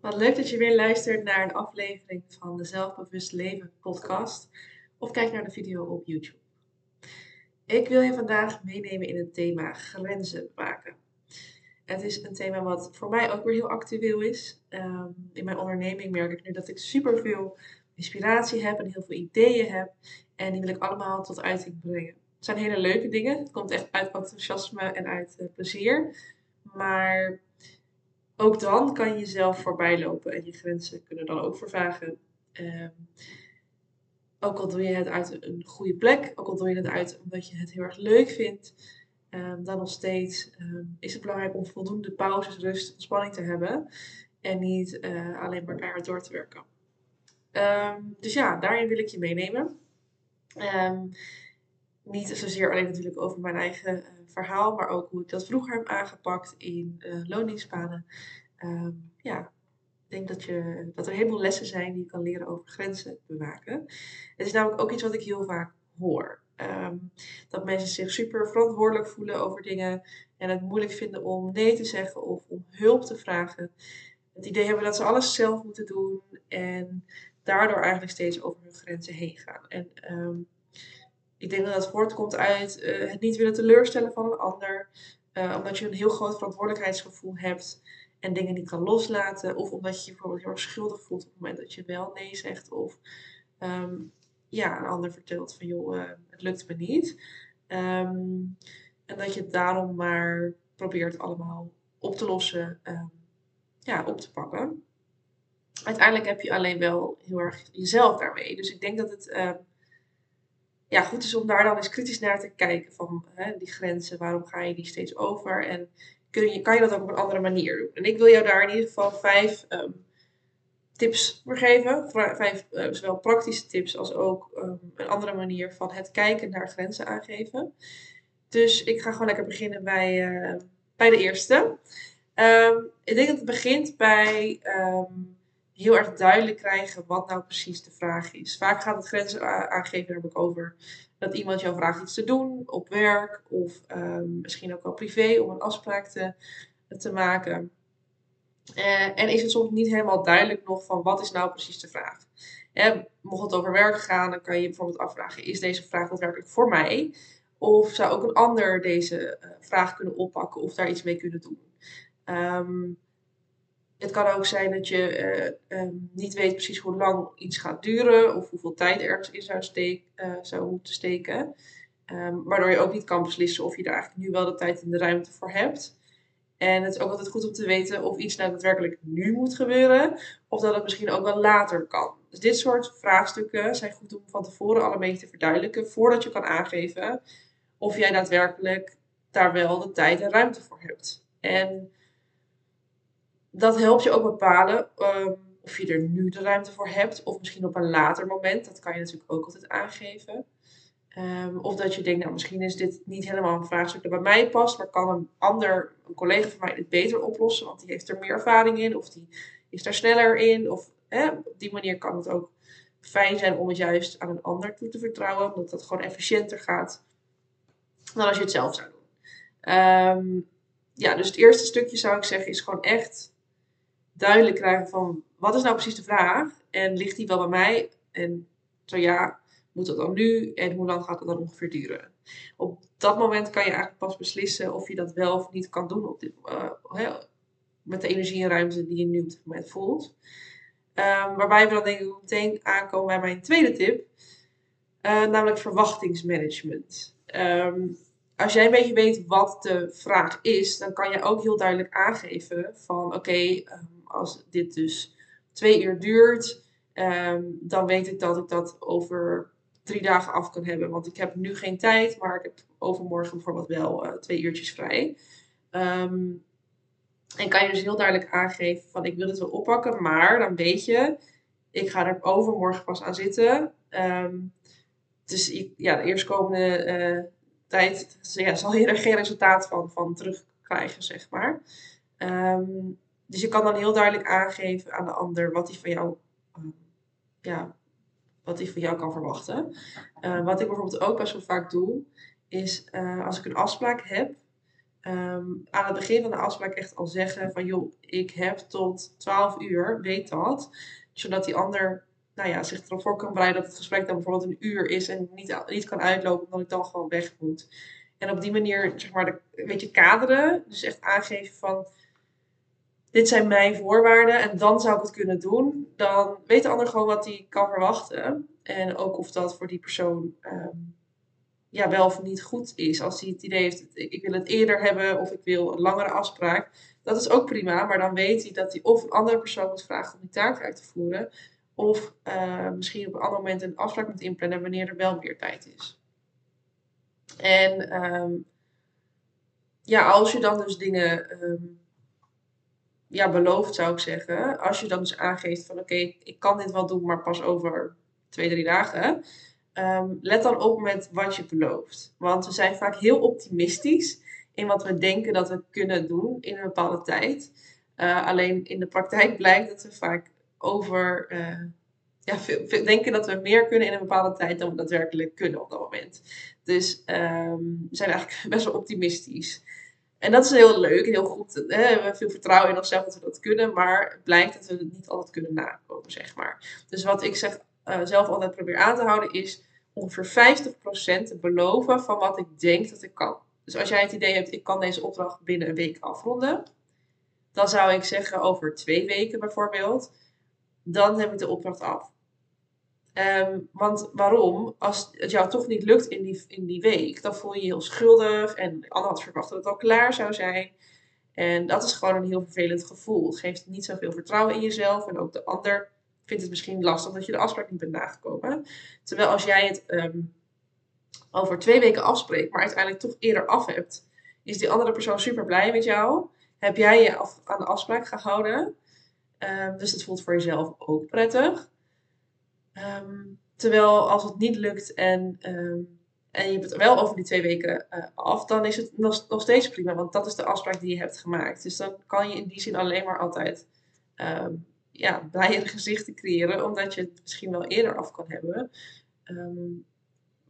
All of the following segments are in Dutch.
Wat leuk dat je weer luistert naar een aflevering van de Zelfbewust Leven podcast of kijk naar de video op YouTube. Ik wil je vandaag meenemen in het thema grenzen maken. Het is een thema wat voor mij ook weer heel actueel is. Ehm, in mijn onderneming merk ik nu dat ik superveel inspiratie heb en heel veel ideeën heb. En die wil ik allemaal tot uiting brengen. Het zijn hele leuke dingen. Het komt echt uit enthousiasme en uit uh, plezier. Maar ook dan kan je jezelf voorbij lopen en je grenzen kunnen dan ook vervagen. Um, ook al doe je het uit een goede plek, ook al doe je het uit omdat je het heel erg leuk vindt, um, dan nog steeds um, is het belangrijk om voldoende pauzes, rust, ontspanning te hebben en niet uh, alleen maar keihard door te werken. dus ja, daarin wil ik je meenemen. Niet zozeer alleen natuurlijk over mijn eigen uh, verhaal, maar ook hoe ik dat vroeger heb aangepakt in uh, loondienstbanen. Um, ja, ik denk dat, je, dat er een heleboel lessen zijn die je kan leren over grenzen bewaken. Het is namelijk ook iets wat ik heel vaak hoor. Um, dat mensen zich super verantwoordelijk voelen over dingen en het moeilijk vinden om nee te zeggen of om hulp te vragen. Het idee hebben dat ze alles zelf moeten doen en daardoor eigenlijk steeds over hun grenzen heen gaan. En um, ik denk dat dat voortkomt uit uh, het niet willen teleurstellen van een ander. Uh, omdat je een heel groot verantwoordelijkheidsgevoel hebt en dingen niet kan loslaten. Of omdat je je bijvoorbeeld heel erg schuldig voelt op het moment dat je wel nee zegt. Of um, ja, een ander vertelt van joh, uh, het lukt me niet. Um, en dat je het daarom maar probeert allemaal op te lossen, um, ja, op te pakken. Uiteindelijk heb je alleen wel heel erg jezelf daarmee. Dus ik denk dat het ja, goed is om daar dan eens kritisch naar te kijken van hè, die grenzen, waarom ga je die steeds over en kun je, kan je dat ook op een andere manier doen. En ik wil jou daar in ieder geval vijf um, tips voor geven, vijf uh, zowel praktische tips als ook um, een andere manier van het kijken naar grenzen aangeven. Dus ik ga gewoon lekker beginnen bij, uh, bij de eerste. Ik denk dat het begint bij heel erg duidelijk krijgen wat nou precies de vraag is. Vaak gaat het grenzen aangeven namelijk over dat iemand jou vraagt iets te doen op werk of um, misschien ook wel privé om een afspraak te, te maken. Uh, en is het soms niet helemaal duidelijk nog van wat is nou precies de vraag. En mocht het over werk gaan, dan kan je je bijvoorbeeld afvragen: is deze vraag daadwerkelijk voor mij? Of zou ook een ander deze uh, vraag kunnen oppakken of daar iets mee kunnen doen? Um, het kan ook zijn dat je uh, um, niet weet precies hoe lang iets gaat duren of hoeveel tijd ergens in zou, uh, zou moeten steken. Um, waardoor je ook niet kan beslissen of je er eigenlijk nu wel de tijd en de ruimte voor hebt. En het is ook altijd goed om te weten of iets nou daadwerkelijk nu moet gebeuren, of dat het misschien ook wel later kan. Dus dit soort vraagstukken zijn goed om van tevoren al een beetje te verduidelijken, voordat je kan aangeven of jij daadwerkelijk daar wel de tijd en ruimte voor hebt. En dat helpt je ook bepalen um, of je er nu de ruimte voor hebt, of misschien op een later moment. Dat kan je natuurlijk ook altijd aangeven. Um, of dat je denkt, nou misschien is dit niet helemaal een vraagstuk dat bij mij past, maar kan een ander, een collega van mij dit beter oplossen, want die heeft er meer ervaring in, of die is daar sneller in. Of op die manier kan het ook fijn zijn om het juist aan een ander toe te vertrouwen, omdat dat gewoon efficiënter gaat dan als je het zelf zou doen. Um, ja, dus het eerste stukje zou ik zeggen is gewoon echt duidelijk krijgen van wat is nou precies de vraag en ligt die wel bij mij en zo ja, moet dat dan nu en hoe lang gaat het dan ongeveer duren? Op dat moment kan je eigenlijk pas beslissen of je dat wel of niet kan doen op dit, uh, met de energie en ruimte die je nu op dit moment voelt. Um, waarbij we dan denk ik meteen aankomen bij mijn tweede tip, uh, namelijk verwachtingsmanagement. Um, als jij een beetje weet wat de vraag is, dan kan je ook heel duidelijk aangeven van oké, um, als dit dus twee uur duurt, um, dan weet ik dat ik dat over drie dagen af kan hebben. Want ik heb nu geen tijd, maar ik heb overmorgen bijvoorbeeld wel uh, twee uurtjes vrij. Um, en kan je dus heel duidelijk aangeven van ik wil het wel oppakken, maar dan weet je, ik ga er overmorgen pas aan zitten. Um, dus ja, de eerstkomende uh, tijd ja, zal je er geen resultaat van, van terugkrijgen, zeg maar. Dus je kan dan heel duidelijk aangeven aan de ander wat hij van jou, uh, ja, wat hij van jou kan verwachten. Uh, wat ik bijvoorbeeld ook best wel vaak doe, is uh, als ik een afspraak heb, ehm, aan het begin van de afspraak echt al zeggen van joh, ik heb tot 12 uur, weet dat. Zodat die ander nou ja, zich erop voor kan bereiden dat het gesprek dan bijvoorbeeld een uur is en niet, niet kan uitlopen omdat ik dan gewoon weg moet. En op die manier, zeg maar, de, een beetje kaderen. Dus echt aangeven van, dit zijn mijn voorwaarden en dan zou ik het kunnen doen. Dan weet de ander gewoon wat hij kan verwachten. En ook of dat voor die persoon ehm, ja, wel of niet goed is. Als hij het idee heeft, ik wil het eerder hebben of ik wil een langere afspraak. Dat is ook prima, maar dan weet hij dat hij of een andere persoon moet vragen om die taak uit te voeren. Of uh, misschien op een ander moment een afspraak moet inplannen wanneer er wel meer tijd is. En um, ja, als je dan dus dingen um, ja, belooft, zou ik zeggen. Als je dan dus aangeeft van oké, ik kan dit wel doen, maar pas over twee, drie dagen. Um, let dan op met wat je belooft. Want we zijn vaak heel optimistisch in wat we denken dat we kunnen doen in een bepaalde tijd. Uh, alleen in de praktijk blijkt dat we vaak over uh, ja, veel, denken dat we meer kunnen in een bepaalde tijd dan we daadwerkelijk kunnen op dat moment. Dus um, we zijn eigenlijk best wel optimistisch. En dat is heel leuk en heel goed. Hè? We hebben veel vertrouwen in onszelf dat we dat kunnen, maar het blijkt dat we het niet altijd kunnen nakomen, zeg maar. Dus wat ik zeg, uh, zelf altijd probeer aan te houden is ongeveer 50% te beloven van wat ik denk dat ik kan. Dus als jij het idee hebt, ik kan deze opdracht binnen een week afronden, dan zou ik zeggen over twee weken bijvoorbeeld, dan heb ik de opdracht af. Um, want waarom? Als het jou toch niet lukt in die, in die week, dan voel je je heel schuldig en ander had verwacht dat het al klaar zou zijn. En dat is gewoon een heel vervelend gevoel. Het geeft niet zoveel vertrouwen in jezelf en ook de ander vindt het misschien lastig dat je de afspraak niet bent nagekomen. Terwijl als jij het um, over twee weken afspreekt, maar uiteindelijk toch eerder af hebt, is die andere persoon super blij met jou. Heb jij je aan de afspraak gehouden? Um, dus dat voelt voor jezelf ook prettig. Um, terwijl als het niet lukt en, um, en je hebt het wel over die twee weken uh, af, dan is het nog, nog, steeds prima, want dat is de afspraak die je hebt gemaakt. Dus dan kan je in die zin alleen maar altijd um, ja, blijere gezichten creëren, omdat je het misschien wel eerder af kan hebben.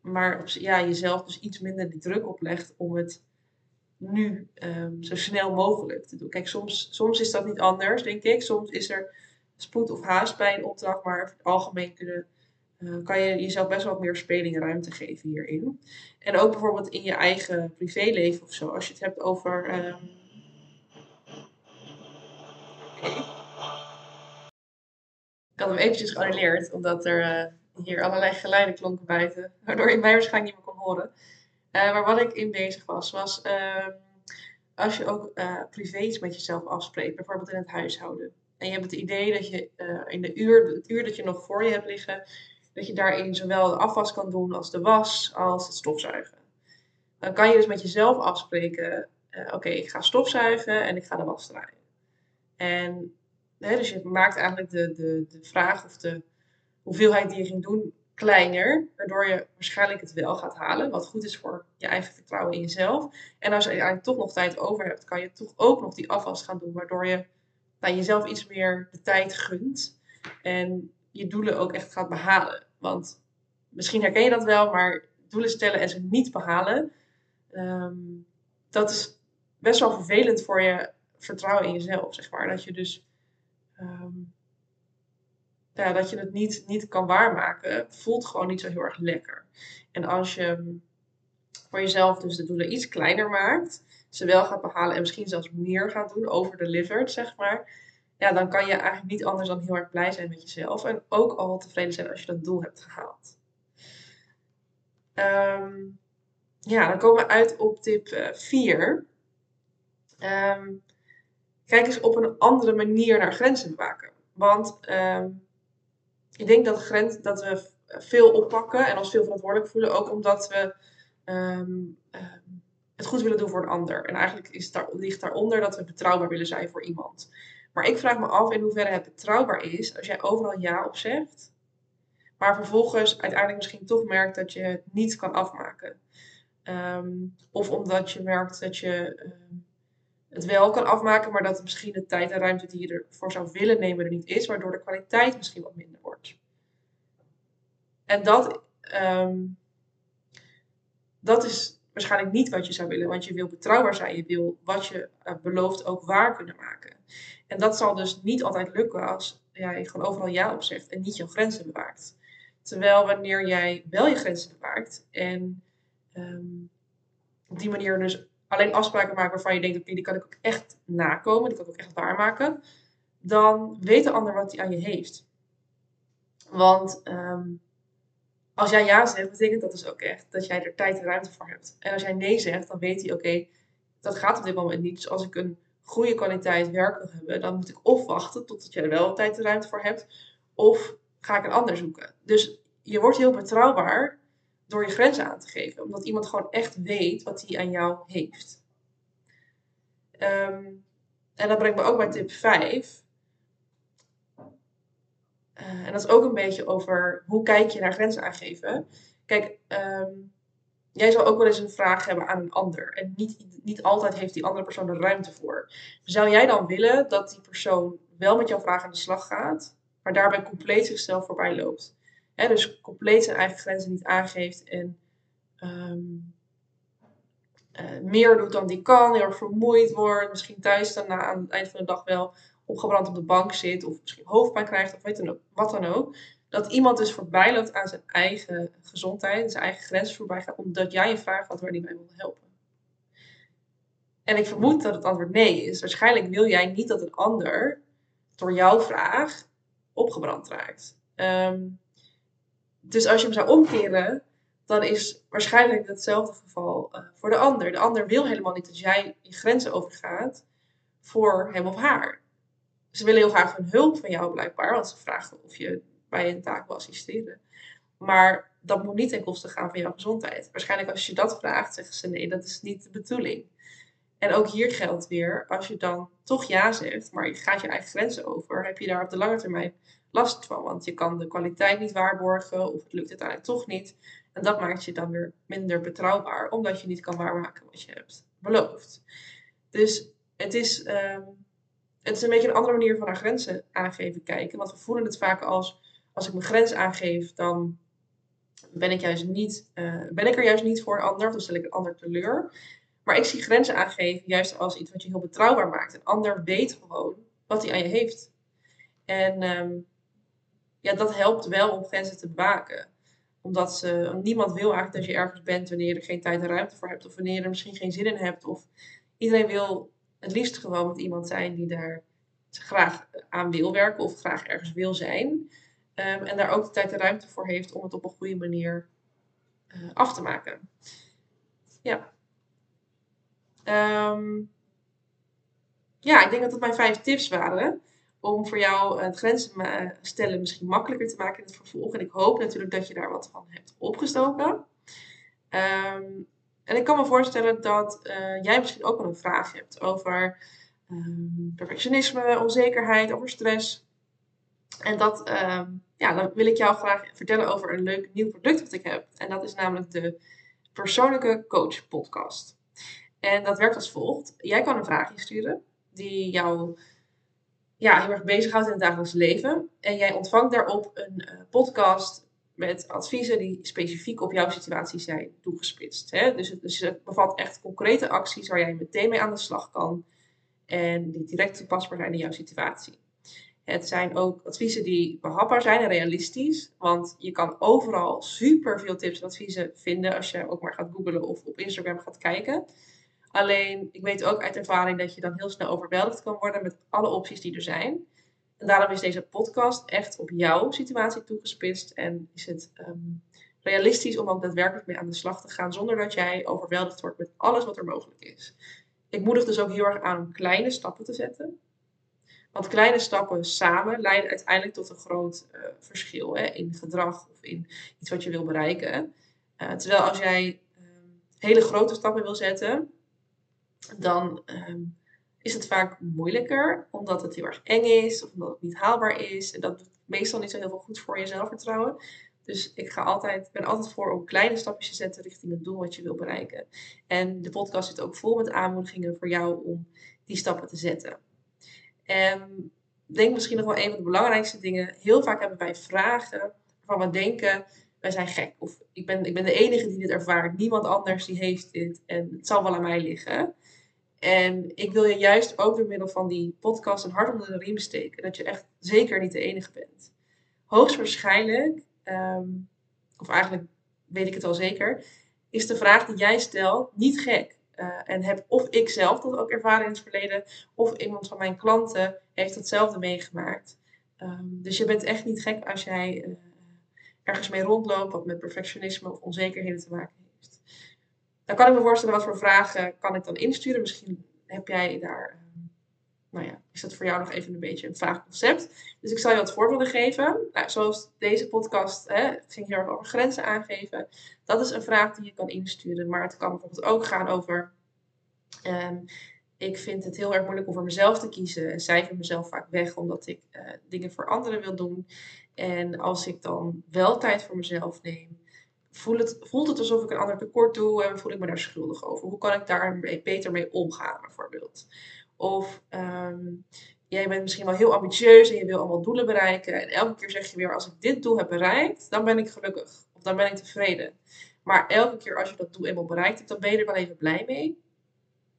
maar ja, jezelf dus iets minder die druk oplegt om het nu zo snel mogelijk te doen. Kijk, soms, soms is dat niet anders, denk ik. Soms is er spoed of haast bij een opdracht, maar over het algemeen kunnen, uh, kan je jezelf best wel meer speling ruimte geven hierin. En ook bijvoorbeeld in je eigen privéleven of zo, als je het hebt over. Um... Ik had hem eventjes geannuleerd, omdat er uh, hier allerlei geluiden klonken buiten, waardoor je mij waarschijnlijk niet meer kon horen. Uh, maar wat ik in bezig was, was uh, als je ook privé iets met jezelf afspreekt, bijvoorbeeld in het huishouden. En je hebt het idee dat je uh, in de uur, het uur dat je nog voor je hebt liggen, dat je daarin zowel de afwas kan doen als de was, als het stofzuigen. Dan kan je dus met jezelf afspreken, uh, oké, ik ga stofzuigen en ik ga de was draaien. En hè, dus je maakt eigenlijk de, de, de vraag of de hoeveelheid die je ging doen kleiner, waardoor je waarschijnlijk het wel gaat halen, wat goed is voor je eigen vertrouwen in jezelf. En als je eigenlijk toch nog tijd over hebt, kan je toch ook nog die afwas gaan doen, waardoor je nou, jezelf iets meer de tijd gunt. En je doelen ook echt gaat behalen. Want misschien herken je dat wel, maar doelen stellen en ze niet behalen, um, dat is best wel vervelend voor je vertrouwen in jezelf, zeg maar. Dat je dus um, ja, dat je het niet, niet kan waarmaken, voelt gewoon niet zo heel erg lekker. En als je voor jezelf dus de doelen iets kleiner maakt, ze wel gaat behalen en misschien zelfs meer gaat doen, over delivered, zeg maar. Ja, dan kan je eigenlijk niet anders dan heel erg blij zijn met jezelf. En ook al tevreden zijn als je dat doel hebt gehaald. Um, ja, dan komen we uit op tip 4. Um, ehm, kijk eens op een andere manier naar grenzen bewaken. Want um, ik denk dat, grens, dat we veel oppakken en ons veel verantwoordelijk voelen. Ook omdat we um, het goed willen doen voor een ander. En eigenlijk is daar, ligt daaronder dat we betrouwbaar willen zijn voor iemand. Maar ik vraag me af in hoeverre het betrouwbaar is als jij overal ja op zegt, maar vervolgens uiteindelijk misschien toch merkt dat je het niet kan afmaken. Um, of omdat je merkt dat je um, het wel kan afmaken, maar dat misschien de tijd en ruimte die je ervoor zou willen nemen er niet is, waardoor de kwaliteit misschien wat minder wordt. En dat, um, dat is waarschijnlijk niet wat je zou willen. Want je wil betrouwbaar zijn. Je wil wat je uh, belooft ook waar kunnen maken. En dat zal dus niet altijd lukken als jij gewoon overal ja op zegt en niet jouw grenzen bewaakt. Terwijl wanneer jij wel je grenzen bewaakt en um, op die manier dus alleen afspraken maakt waarvan je denkt, oké, die kan ik ook echt nakomen, die kan ik ook echt waarmaken, dan weet de ander wat hij aan je heeft. Want um, als jij ja zegt, betekent dat dus ook echt dat jij er tijd en ruimte voor hebt. En als jij nee zegt, dan weet hij, oké, dat gaat op dit moment niet. Dus als ik een goede kwaliteit werk wil hebben, dan moet ik of wachten totdat jij er wel tijd en ruimte voor hebt, of ga ik een ander zoeken. Dus je wordt heel betrouwbaar door je grenzen aan te geven, omdat iemand gewoon echt weet wat hij aan jou heeft. Um, en dat brengt me ook bij tip 5. Uh, en dat is ook een beetje over hoe kijk je naar grenzen aangeven. Kijk, um, jij zal ook wel eens een vraag hebben aan een ander. En niet, niet altijd heeft die andere persoon er ruimte voor. Zou jij dan willen dat die persoon wel met jouw vraag aan de slag gaat, maar daarbij compleet zichzelf voorbij loopt? Dus compleet zijn eigen grenzen niet aangeeft en um, uh, meer doet dan die kan, heel erg vermoeid wordt, misschien thuis dan na, aan het eind van de dag wel opgebrand op de bank zit of misschien hoofdpijn krijgt of weet dan wat dan ook. Dat iemand dus voorbij loopt aan zijn eigen gezondheid, zijn eigen grenzen voorbij gaat, omdat jij een vraag had waar hij mij wil helpen. En ik vermoed dat het antwoord nee is. Waarschijnlijk wil jij niet dat een ander door jouw vraag opgebrand raakt. Um, dus als je hem zou omkeren, dan is waarschijnlijk hetzelfde geval uh, voor de ander. De ander wil helemaal niet dat jij je grenzen overgaat voor hem of haar. Ze willen heel graag hun hulp van jou blijkbaar, want ze vragen of je bij een taak wil assisteren. Maar dat moet niet ten koste gaan van jouw gezondheid. Waarschijnlijk als je dat vraagt, zeggen ze nee, dat is niet de bedoeling. En ook hier geldt weer, als je dan toch ja zegt, maar je gaat je eigen grenzen over, heb je daar op de lange termijn last van. Want je kan de kwaliteit niet waarborgen of het lukt uiteindelijk toch niet. En dat maakt je dan weer minder betrouwbaar, omdat je niet kan waarmaken wat je hebt beloofd. Dus het is um, het is een beetje een andere manier van naar grenzen aangeven kijken. Want we voelen het vaak als, als ik mijn grens aangeef, dan ben ik, juist niet, uh, ben ik er juist niet voor een ander, of dan stel ik een ander teleur. Maar ik zie grenzen aangeven juist als iets wat je heel betrouwbaar maakt. Een ander weet gewoon wat hij aan je heeft. En um, ja, dat helpt wel om grenzen te bewaken. Omdat ze, niemand wil eigenlijk dat je ergens bent wanneer je er geen tijd en ruimte voor hebt. Of wanneer je er misschien geen zin in hebt. Of iedereen wil het liefst gewoon met iemand zijn die daar graag aan wil werken of graag ergens wil zijn. Um, en daar ook de tijd en ruimte voor heeft om het op een goede manier uh, af te maken. Ja. Um, ja, ik denk dat dat mijn vijf tips waren. Om voor jou het grenzen stellen misschien makkelijker te maken in het vervolg. En ik hoop natuurlijk dat je daar wat van hebt opgestoken. Um, en ik kan me voorstellen dat uh, jij misschien ook wel een vraag hebt over um, perfectionisme, onzekerheid, over stress. En dat, um, ja, dan wil ik jou graag vertellen over een leuk nieuw product dat ik heb. En dat is namelijk de Persoonlijke Coach Podcast. En dat werkt als volgt. Jij kan een vraag insturen die jou ja, heel erg bezighoudt in het dagelijks leven. En jij ontvangt daarop een uh, podcast met adviezen die specifiek op jouw situatie zijn toegespitst. Hè? Dus, het, dus het bevat echt concrete acties waar jij meteen mee aan de slag kan en die direct toepasbaar zijn in jouw situatie. Het zijn ook adviezen die behapbaar zijn en realistisch, want je kan overal super veel tips en adviezen vinden als je ook maar gaat googlen of op Instagram gaat kijken. Alleen, ik weet ook uit ervaring dat je dan heel snel overweldigd kan worden met alle opties die er zijn. En daarom is deze podcast echt op jouw situatie toegespitst en is het um, realistisch om ook daadwerkelijk mee aan de slag te gaan zonder dat jij overweldigd wordt met alles wat er mogelijk is. Ik moedig dus ook heel erg aan om kleine stappen te zetten. Want kleine stappen samen leiden uiteindelijk tot een groot uh, verschil hè, in gedrag of in iets wat je wil bereiken. Uh, terwijl als jij um, hele grote stappen wil zetten, dan um, is het vaak moeilijker, omdat het heel erg eng is of omdat het niet haalbaar is. En dat doet meestal niet zo heel veel goed voor je zelfvertrouwen. Dus ik ga altijd, ben altijd voor om kleine stapjes te zetten richting het doel wat je wil bereiken. En de podcast zit ook vol met aanmoedigingen voor jou om die stappen te zetten. En denk misschien nog wel een van de belangrijkste dingen. Heel vaak hebben wij vragen waarvan we denken, wij zijn gek. Of ik ben, ik ben de enige die dit ervaart. Niemand anders die heeft dit. En het zal wel aan mij liggen. En ik wil je juist ook door middel van die podcast een hart onder de riem steken. Dat je echt zeker niet de enige bent. Hoogstwaarschijnlijk, um, of eigenlijk weet ik het al zeker, is de vraag die jij stelt niet gek. Uh, en heb of ik zelf dat ook ervaren in het verleden, of iemand van mijn klanten heeft hetzelfde meegemaakt. Um, dus je bent echt niet gek als jij uh, ergens mee rondloopt wat met perfectionisme of onzekerheden te maken heeft. Dan kan ik me voorstellen wat voor vragen kan ik dan insturen. Misschien heb jij daar, um, nou ja, is dat voor jou nog even een beetje een vaag concept. Dus ik zal je wat voorbeelden geven. Nou, zoals deze podcast hè, ging heel erg over grenzen aangeven. Dat is een vraag die je kan insturen. Maar het kan bijvoorbeeld ook gaan over. Um, ik vind het heel erg moeilijk om voor mezelf te kiezen. En cijfer mezelf vaak weg omdat ik uh, dingen voor anderen wil doen. En als ik dan wel tijd voor mezelf neem, voelt het, voelt het alsof ik een ander tekort doe en voel ik me daar schuldig over. Hoe kan ik daar beter mee omgaan, bijvoorbeeld? Of um, jij bent misschien wel heel ambitieus en je wil allemaal doelen bereiken. En elke keer zeg je weer: als ik dit doel heb bereikt, dan ben ik gelukkig. Of dan ben ik tevreden. Maar elke keer als je dat doel eenmaal bereikt hebt, dan ben je er wel even blij mee.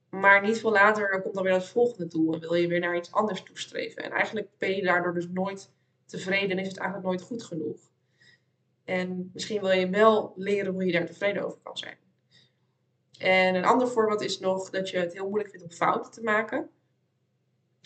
Maar niet veel later, dan komt dan weer het volgende doel en wil je weer naar iets anders toestreven. En eigenlijk ben je daardoor dus nooit tevreden en is het eigenlijk nooit goed genoeg. En misschien wil je wel leren hoe je daar tevreden over kan zijn. En een ander voorbeeld is nog dat je het heel moeilijk vindt om fouten te maken.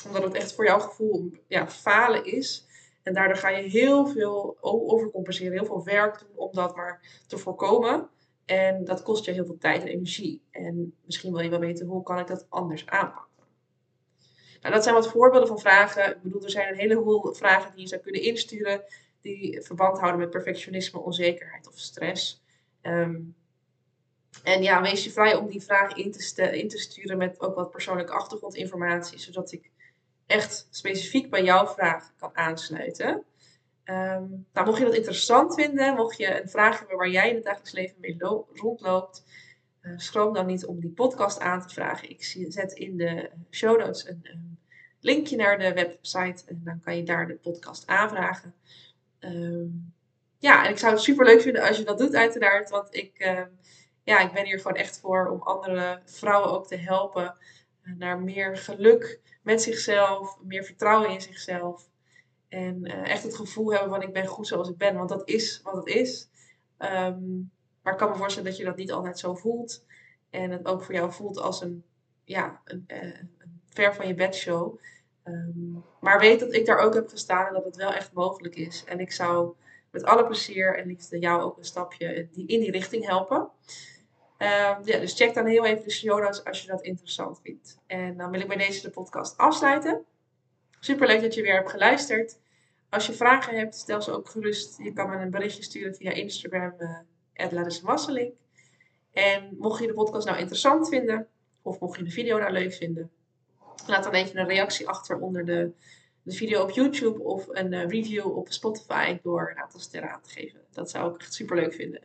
Omdat het echt voor jouw gevoel ja, falen is. En daardoor ga je heel veel overcompenseren, heel veel werk doen om dat maar te voorkomen. En dat kost je heel veel tijd en energie. En misschien wil je wel weten hoe kan ik dat anders aanpakken. Nou, dat zijn wat voorbeelden van vragen. Ik bedoel, er zijn een heleboel vragen die je zou kunnen insturen die verband houden met perfectionisme, onzekerheid of stress. Um, en ja, wees je vrij om die vragen in te, in te sturen met ook wat persoonlijke achtergrondinformatie, zodat ik echt specifiek bij jouw vraag kan aansluiten. Um, nou, mocht je dat interessant vinden, mocht je een vraag hebben waar jij in het dagelijks leven mee rondloopt, uh, schroom dan niet om die podcast aan te vragen. Ik zet in de show notes een, een, linkje naar de website en dan kan je daar de podcast aanvragen. Um, ja, en ik zou het super leuk vinden als je dat doet, uiteraard. Want ik, uh, ja, ik ben hier gewoon echt voor om andere vrouwen ook te helpen naar meer geluk met zichzelf, meer vertrouwen in zichzelf. En uh, echt het gevoel hebben van ik ben goed zoals ik ben. Want dat is wat het is. Um, maar ik kan me voorstellen dat je dat niet altijd zo voelt. En het ook voor jou voelt als een, ja, een, een ver van je bedshow. Um, maar weet dat ik daar ook heb gestaan en dat het wel echt mogelijk is. En ik zou met alle plezier en liefde jou ook een stapje in die richting helpen. Um, ja, dus check dan heel even de show als je dat interessant vindt. En dan wil ik bij deze de podcast afsluiten. Super leuk dat je weer hebt geluisterd. Als je vragen hebt, stel ze ook gerust. Je kan me een berichtje sturen via Instagram, uh, En mocht je de podcast nou interessant vinden, of mocht je de video nou leuk vinden, laat dan even een reactie achter onder de, de video op YouTube of een uh, review op Spotify door een aantal sterren aan te geven. Dat zou ik echt super leuk vinden.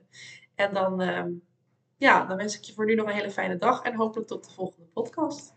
En dan, um, ja, dan wens ik je voor nu nog een hele fijne dag en hopelijk tot de volgende podcast.